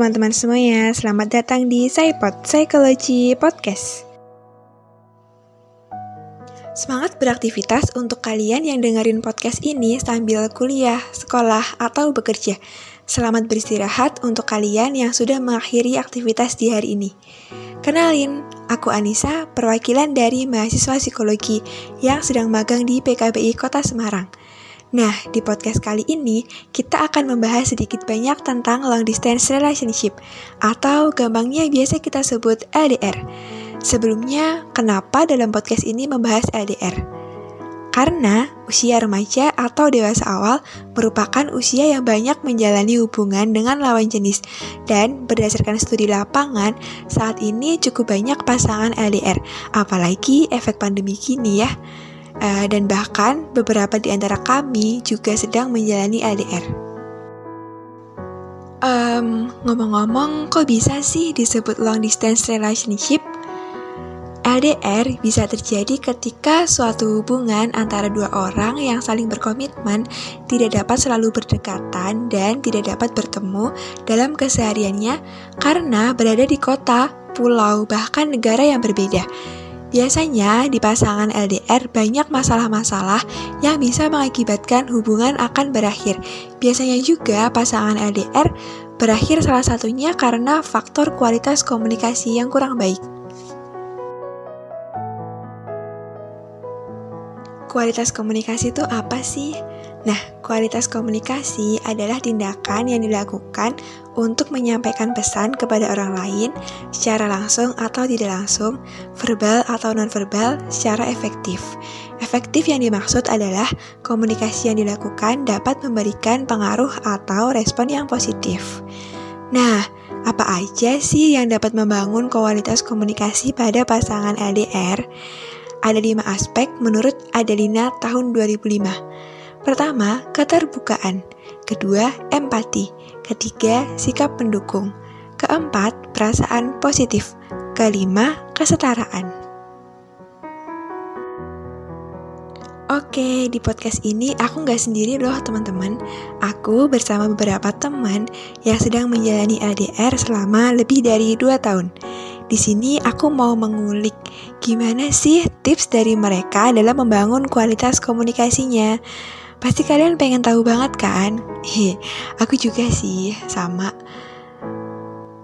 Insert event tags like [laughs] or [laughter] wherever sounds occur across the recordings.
Teman-teman semuanya, selamat datang di Saipod Psychology Podcast. Semangat beraktivitas untuk kalian yang dengerin podcast ini sambil kuliah, sekolah, atau bekerja. Selamat beristirahat untuk kalian yang sudah mengakhiri aktivitas di hari ini. Kenalin, aku Anissa, perwakilan dari mahasiswa psikologi yang sedang magang di PKBI Kota Semarang. Nah, di podcast kali ini kita akan membahas sedikit banyak tentang long distance relationship atau gampangnya biasa kita sebut LDR. Sebelumnya, kenapa dalam podcast ini membahas LDR? Karena usia remaja atau dewasa awal merupakan usia yang banyak menjalani hubungan dengan lawan jenis dan berdasarkan studi lapangan, saat ini cukup banyak pasangan LDR, apalagi efek pandemi kini ya. Uh, dan bahkan beberapa di antara kami juga sedang menjalani LDR. Um, ngomong-ngomong, kok bisa sih disebut long distance relationship? LDR bisa terjadi ketika suatu hubungan antara dua orang yang saling berkomitmen tidak dapat selalu berdekatan dan tidak dapat bertemu dalam kesehariannya karena berada di kota, pulau, bahkan negara yang berbeda. Biasanya di pasangan LDR banyak masalah-masalah yang bisa mengakibatkan hubungan akan berakhir. Biasanya juga pasangan LDR berakhir salah satunya karena faktor kualitas komunikasi yang kurang baik. Kualitas komunikasi itu apa sih? Nah, kualitas komunikasi adalah tindakan yang dilakukan untuk menyampaikan pesan kepada orang lain secara langsung atau tidak langsung, verbal atau nonverbal secara efektif. Efektif yang dimaksud adalah komunikasi yang dilakukan dapat memberikan pengaruh atau respon yang positif. Nah, apa aja sih yang dapat membangun kualitas komunikasi pada pasangan LDR? Ada lima aspek menurut Adelina tahun 2005. Pertama, keterbukaan. Kedua, empati. Ketiga, sikap pendukung. Keempat, perasaan positif. Kelima, kesetaraan. Oke, di podcast ini aku nggak sendiri loh teman-teman. Aku bersama beberapa teman yang sedang menjalani LDR selama lebih dari 2 tahun. Di sini aku mau mengulik gimana sih tips dari mereka dalam membangun kualitas komunikasinya. Pasti kalian pengen tahu banget kan? Hehe, aku juga sih, sama.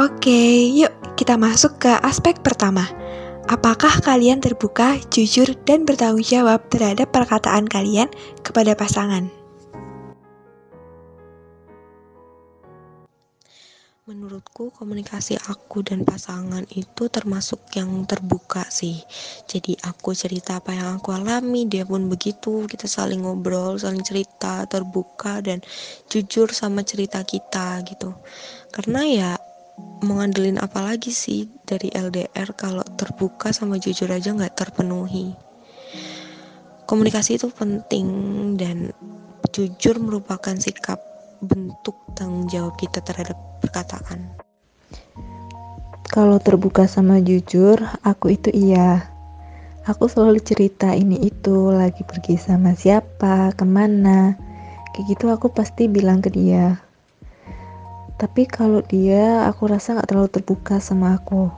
Oke, yuk kita masuk ke aspek pertama. Apakah kalian terbuka, jujur, dan bertanggung jawab terhadap perkataan kalian kepada pasangan? Menurutku komunikasi aku dan pasangan itu termasuk yang terbuka sih. Jadi aku cerita apa yang aku alami, dia pun begitu. Kita saling ngobrol, saling cerita, terbuka dan jujur sama cerita kita gitu. Karena ya mau ngandelin apa lagi sih dari LDR kalau terbuka sama jujur aja nggak terpenuhi. Komunikasi itu penting dan jujur merupakan sikap bentuk tanggung jawab kita terhadap perkataan. Kalau terbuka sama jujur, aku itu iya. Aku selalu cerita ini itu, lagi pergi sama siapa, ke mana. Kayak gitu aku pasti bilang ke dia. Tapi kalau dia, aku rasa gak terlalu terbuka sama aku.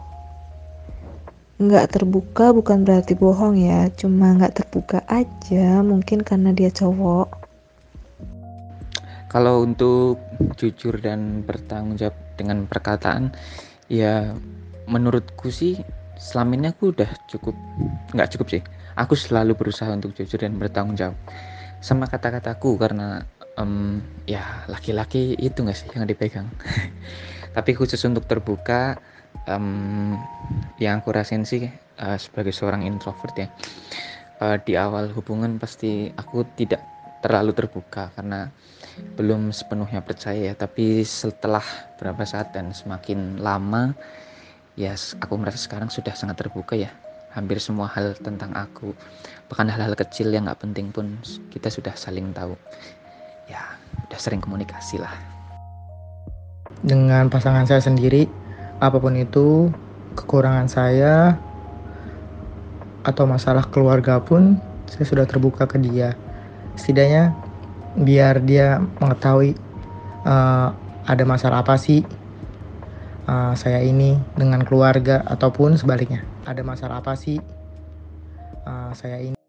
Gak terbuka bukan berarti bohong ya, cuma gak terbuka aja, mungkin karena dia cowok. Kalau untuk jujur dan bertanggung jawab dengan perkataan, ya menurutku sih selama ini aku udah cukup, nggak cukup sih. Aku selalu berusaha untuk jujur dan bertanggung jawab sama kata-kataku karena um, ya laki-laki itu nggak sih yang dipegang. [laughs] Tapi khusus untuk terbuka, um, yang aku rasain sih uh, sebagai seorang introvert ya. Uh, di awal hubungan pasti aku tidak terlalu terbuka karena belum sepenuhnya percaya ya. Tapi setelah beberapa saat dan semakin lama ya aku merasa sekarang sudah sangat terbuka ya. Hampir semua hal tentang aku bahkan hal-hal kecil yang nggak penting pun kita sudah saling tahu. Ya udah sering komunikasi lah. Dengan pasangan saya sendiri apa pun itu kekurangan saya atau masalah keluarga pun saya sudah terbuka ke dia setidaknya biar dia mengetahui uh, ada masalah apa sih uh, saya ini dengan keluarga ataupun sebaliknya. Ada masalah apa sih uh, saya ini?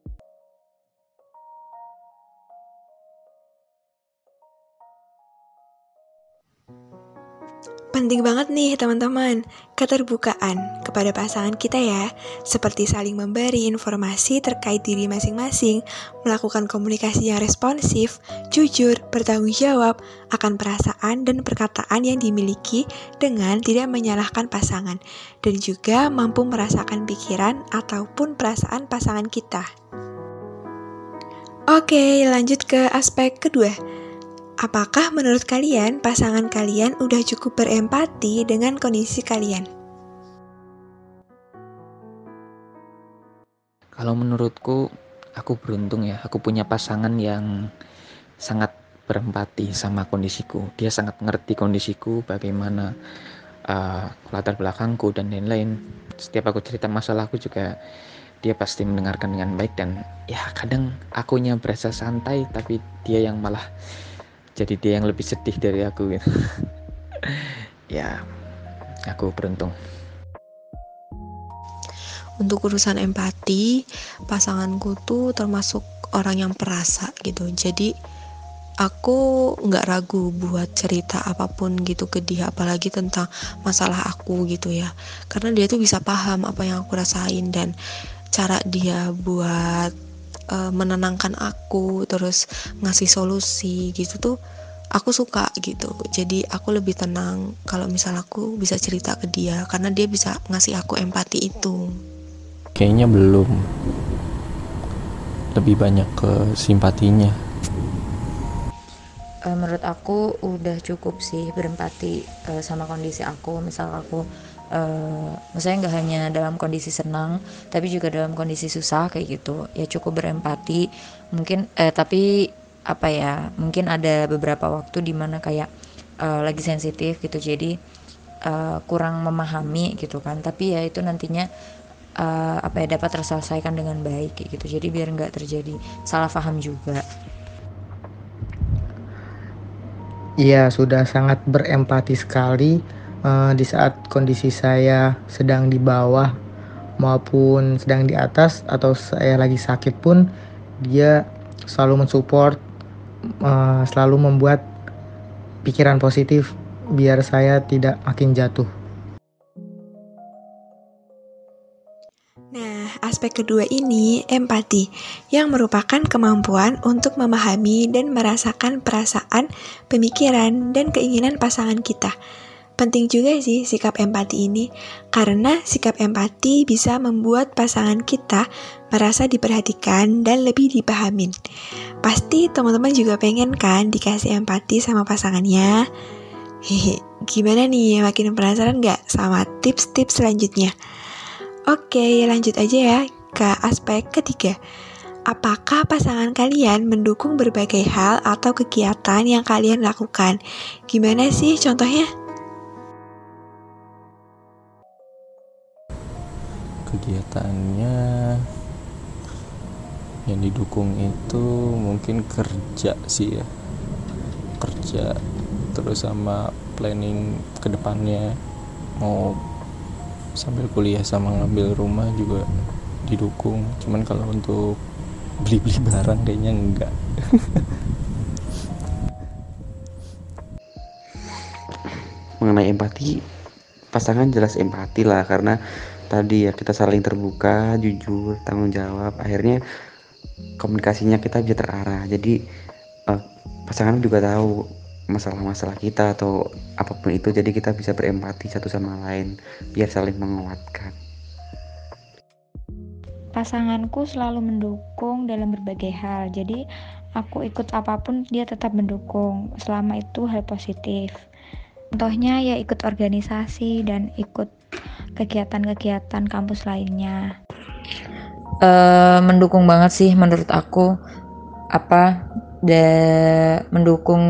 Penting banget nih teman-teman, keterbukaan kepada pasangan kita ya, seperti saling memberi informasi terkait diri masing-masing, melakukan komunikasi yang responsif, jujur, bertanggung jawab akan perasaan dan perkataan yang dimiliki dengan tidak menyalahkan pasangan, dan juga mampu merasakan pikiran ataupun perasaan pasangan kita. Oke, lanjut ke aspek kedua Apakah menurut kalian pasangan kalian udah cukup berempati dengan kondisi kalian? Kalau menurutku, aku beruntung ya. Aku punya pasangan yang sangat berempati sama kondisiku. Dia sangat mengerti kondisiku, bagaimana uh, latar belakangku dan lain-lain. Setiap aku cerita masalahku juga dia pasti mendengarkan dengan baik dan ya kadang akunya berasa santai tapi dia yang malah jadi dia yang lebih sedih dari aku gitu. [laughs] Ya aku beruntung. Untuk urusan empati pasanganku tuh termasuk orang yang perasa gitu. Jadi aku nggak ragu buat cerita apa pun gitu ke dia apalagi tentang masalah aku gitu ya. Karena dia tuh bisa paham apa yang aku rasain dan cara dia buat uh, menenangkan aku terus ngasih solusi gitu tuh aku suka gitu. Jadi aku lebih tenang kalau misal aku bisa cerita ke dia karena dia bisa ngasih aku empati itu. Kayaknya belum. Lebih banyak ke simpatinya. Uh, menurut aku udah cukup sih berempati uh, sama kondisi aku. Misal aku uh, maksudnya nggak hanya dalam kondisi senang tapi juga dalam kondisi susah kayak gitu. Ya cukup berempati. Mungkin uh, tapi apa ya mungkin ada beberapa waktu di mana kayak uh, lagi sensitif gitu. Jadi uh, kurang memahami gitu kan. Tapi ya itu nantinya uh, apa ya dapat terselesaikan dengan baik gitu. Jadi biar nggak terjadi salah paham juga. Iya sudah sangat berempati sekali uh, di saat kondisi saya sedang di bawah maupun sedang di atas atau saya lagi sakit pun dia selalu mensupport uh, selalu membuat pikiran positif biar saya tidak makin jatuh. Nah, aspek kedua ini empati, yang merupakan kemampuan untuk memahami dan merasakan perasaan, pemikiran, dan keinginan pasangan kita. Penting juga sih sikap empati ini, karena sikap empati bisa membuat pasangan kita merasa diperhatikan dan lebih dipahamin. Pasti teman-teman juga pengen kan dikasih empati sama pasangannya? Hehe, gimana nih, makin penasaran gak sama tips-tips selanjutnya? Oke, lanjut aja ya ke aspek ketiga. Apakah pasangan kalian mendukung berbagai hal atau kegiatan yang kalian lakukan? Gimana sih contohnya? Kegiatannya yang didukung itu mungkin kerja sih ya. Kerja terus sama planning ke depannya mau sambil kuliah sama ngambil rumah juga didukung. Cuman kalau untuk beli-beli barang kayaknya enggak. Mengenai empati pasangan jelas empati lah karena tadi ya kita saling terbuka jujur tanggung jawab. Akhirnya komunikasinya kita bisa terarah. Jadi uh, pasangan juga tahu masalah-masalah kita atau apa pun itu jadi kita bisa berempati satu sama lain biar saling menguatkan. Pasanganku selalu mendukung dalam berbagai hal jadi aku ikut apa pun dia tetap mendukung. Selama itu hal positif. Contohnya ya ikut organisasi dan ikut kegiatan-kegiatan kampus lainnya? Uh, mendukung banget sih menurut aku. Apa de mendukung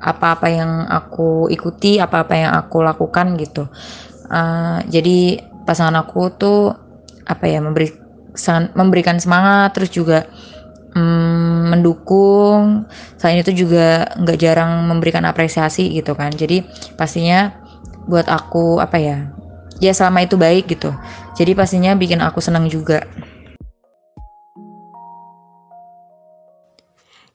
apa-apa yang aku ikuti apa-apa yang aku lakukan gitu. Uh, jadi pasangan aku tuh apa ya memberi memberikan semangat terus juga um, mendukung. Selain itu juga nggak jarang memberikan apresiasi gitu kan. Jadi pastinya buat aku apa ya ya selama itu baik gitu jadi pastinya bikin aku senang juga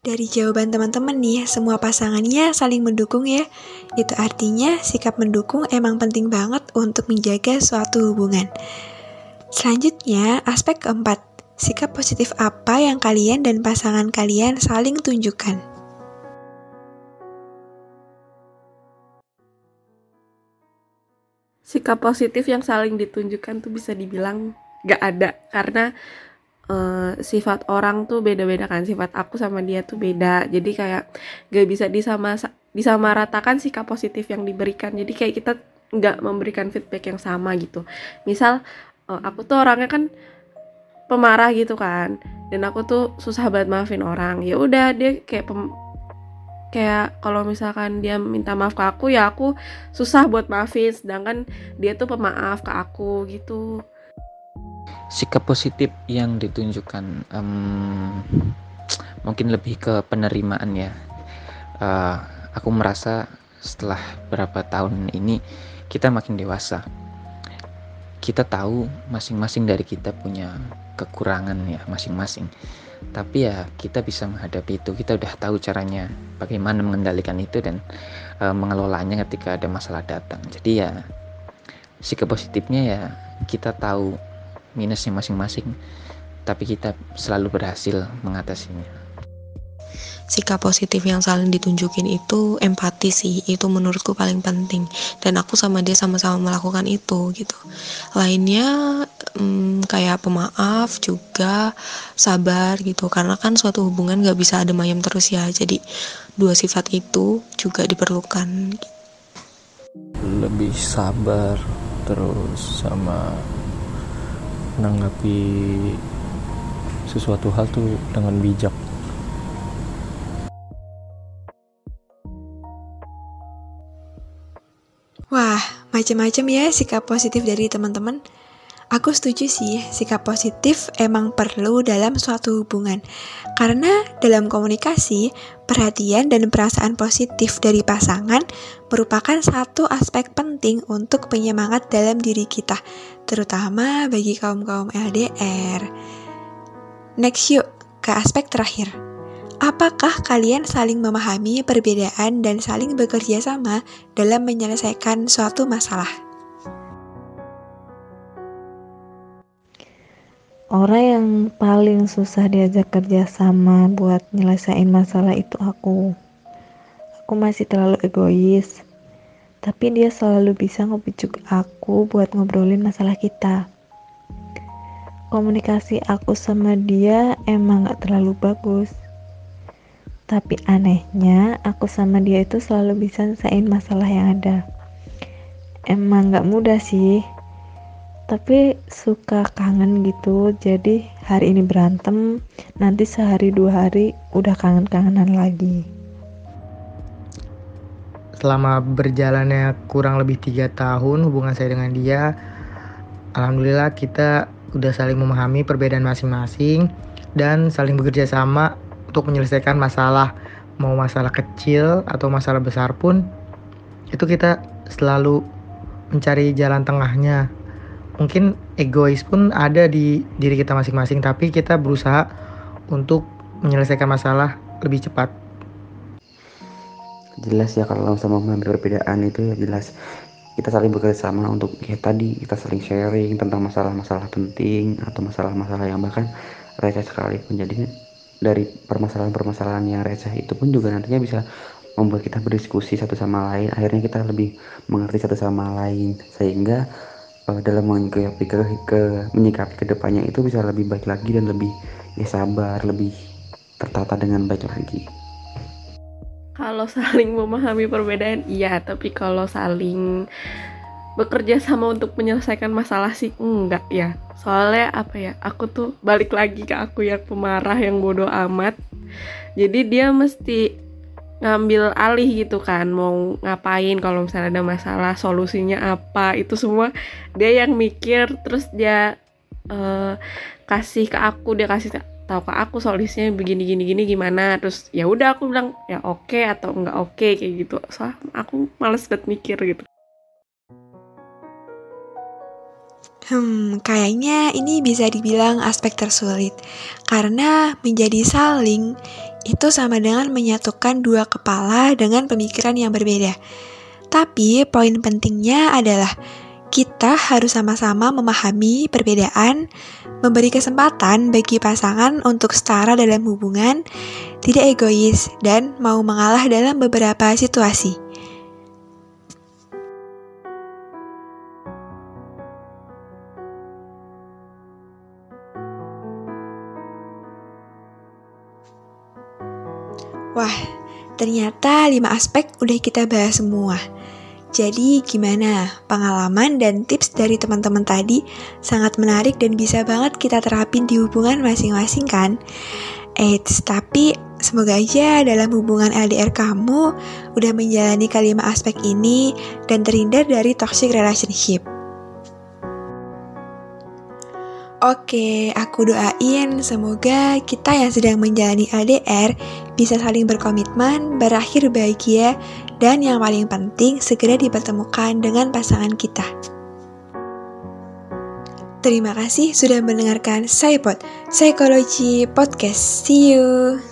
Dari jawaban teman-teman nih, semua pasangannya saling mendukung ya. Itu artinya sikap mendukung emang penting banget untuk menjaga suatu hubungan. Selanjutnya, aspek keempat. Sikap positif apa yang kalian dan pasangan kalian saling tunjukkan? Sikap positif yang saling ditunjukkan tuh bisa dibilang gak ada. Karena uh, sifat orang tuh beda-beda kan. Sifat aku sama dia tuh beda. Jadi kayak gak bisa disama disamaratakan sikap positif yang diberikan. Jadi kayak kita nggak memberikan feedback yang sama gitu. Misal uh, aku tuh orangnya kan pemarah gitu kan. Dan aku tuh susah banget maafin orang. Ya udah dia kayak pem kayak kalau misalkan dia minta maaf ke aku ya aku susah buat maafin sedangkan dia tuh pemaaf ke aku gitu. Sikap positif yang ditunjukkan um, mungkin lebih ke penerimaan ya. Uh, aku merasa setelah berapa tahun ini kita makin dewasa. Kita tahu masing-masing dari kita punya kekurangan ya masing-masing tapi ya kita bisa menghadapi itu. Kita udah tahu caranya bagaimana mengendalikan itu dan uh, mengelolanya ketika ada masalah datang. Jadi ya sikap positifnya ya kita tahu minusnya masing-masing. Tapi kita selalu berhasil mengatasinya sikap positif yang saling ditunjukin itu empati sih. Itu menurutku paling penting. Dan aku sama dia sama-sama melakukan itu gitu. Lainnya hmm, kayak pemaaf juga sabar gitu. Karena kan suatu hubungan gak bisa ada mayem terus ya. Jadi dua sifat itu juga diperlukan. Lebih sabar terus sama menanggapi sesuatu hal tuh dengan bijak macam-macam ya sikap positif dari teman-teman. Aku setuju sih, sikap positif emang perlu dalam suatu hubungan. Karena dalam komunikasi, perhatian dan perasaan positif dari pasangan merupakan satu aspek penting untuk penyemangat dalam diri kita, terutama bagi kaum-kaum LDR. Next yuk, ke aspek terakhir. Apakah kalian saling memahami perbedaan dan saling bekerja sama dalam menyelesaikan suatu masalah? Orang yang paling susah diajak kerja sama buat nyelesain masalah itu aku. Aku masih terlalu egois. Tapi dia selalu bisa ngebujuk aku buat ngobrolin masalah kita. Komunikasi aku sama dia emang gak terlalu bagus. Tapi anehnya, aku sama dia itu selalu bisa nyelesain masalah yang ada. Emang gak mudah sih, tapi suka kangen gitu. Jadi hari ini berantem nanti sehari dua hari udah kangen-kangenan lagi. Selama berjalannya kurang lebih tiga tahun hubungan saya dengan dia alhamdulillah kita udah saling memahami perbedaan masing-masing dan saling bekerja sama untuk menyelesaikan masalah mau masalah kecil atau masalah besar pun itu kita selalu mencari jalan tengahnya. Mungkin egois pun ada di diri kita masing-masing tapi kita berusaha untuk menyelesaikan masalah lebih cepat. Jelas ya kalau sama mengambil perbedaan itu ya jelas. Kita saling bekerja sama untuk ya tadi kita saling sharing tentang masalah-masalah penting atau masalah-masalah yang bahkan receh sekalipun. Jadi dari permasalahan-permasalahan yang receh itu pun juga nantinya bisa membuat kita berdiskusi satu sama lain. Akhirnya kita lebih mengerti satu sama lain. Sehingga uh, dalam menyikapi ke, ke menyikapi ke depannya itu bisa lebih baik lagi dan lebih ya sabar lebih tertata dengan baik lagi. Kalau saling memahami perbedaan iya. Tapi kalau saling bekerja sama untuk menyelesaikan masalah sih? Enggak ya. Soalnya apa ya aku tuh balik lagi ke aku yang pemarah yang bodoh amat. Jadi dia mesti ngambil alih gitu kan mau ngapain kalau misalnya ada masalah solusinya apa itu semua dia yang mikir. Terus dia uh, kasih ke aku dia kasih tahu ke aku solusinya begini gini gini gimana. Terus ya udah aku bilang ya oke okay, atau enggak oke okay, kayak gitu. Soalnya aku males banget mikir gitu Hmm, kayaknya ini bisa dibilang aspek tersulit. Karena menjadi saling itu sama dengan menyatukan dua kepala dengan pemikiran yang berbeda. Tapi poin pentingnya adalah kita harus sama-sama memahami perbedaan, memberi kesempatan bagi pasangan untuk setara dalam hubungan, tidak egois, dan mau mengalah dalam beberapa situasi. Wah, ternyata lima aspek udah kita bahas semua. Jadi gimana? Pengalaman dan tips dari teman-teman tadi sangat menarik dan bisa banget kita terapin di hubungan masing-masing kan? Eits, tapi semoga aja dalam hubungan LDR kamu udah menjalani kelima aspek ini dan terhindar dari toxic relationship. Oke, aku doain semoga kita yang sedang menjalani LDR bisa saling berkomitmen, berakhir bahagia, dan yang paling penting segera dipertemukan dengan pasangan kita. Terima kasih sudah mendengarkan Saipot Psikologi Podcast. See you.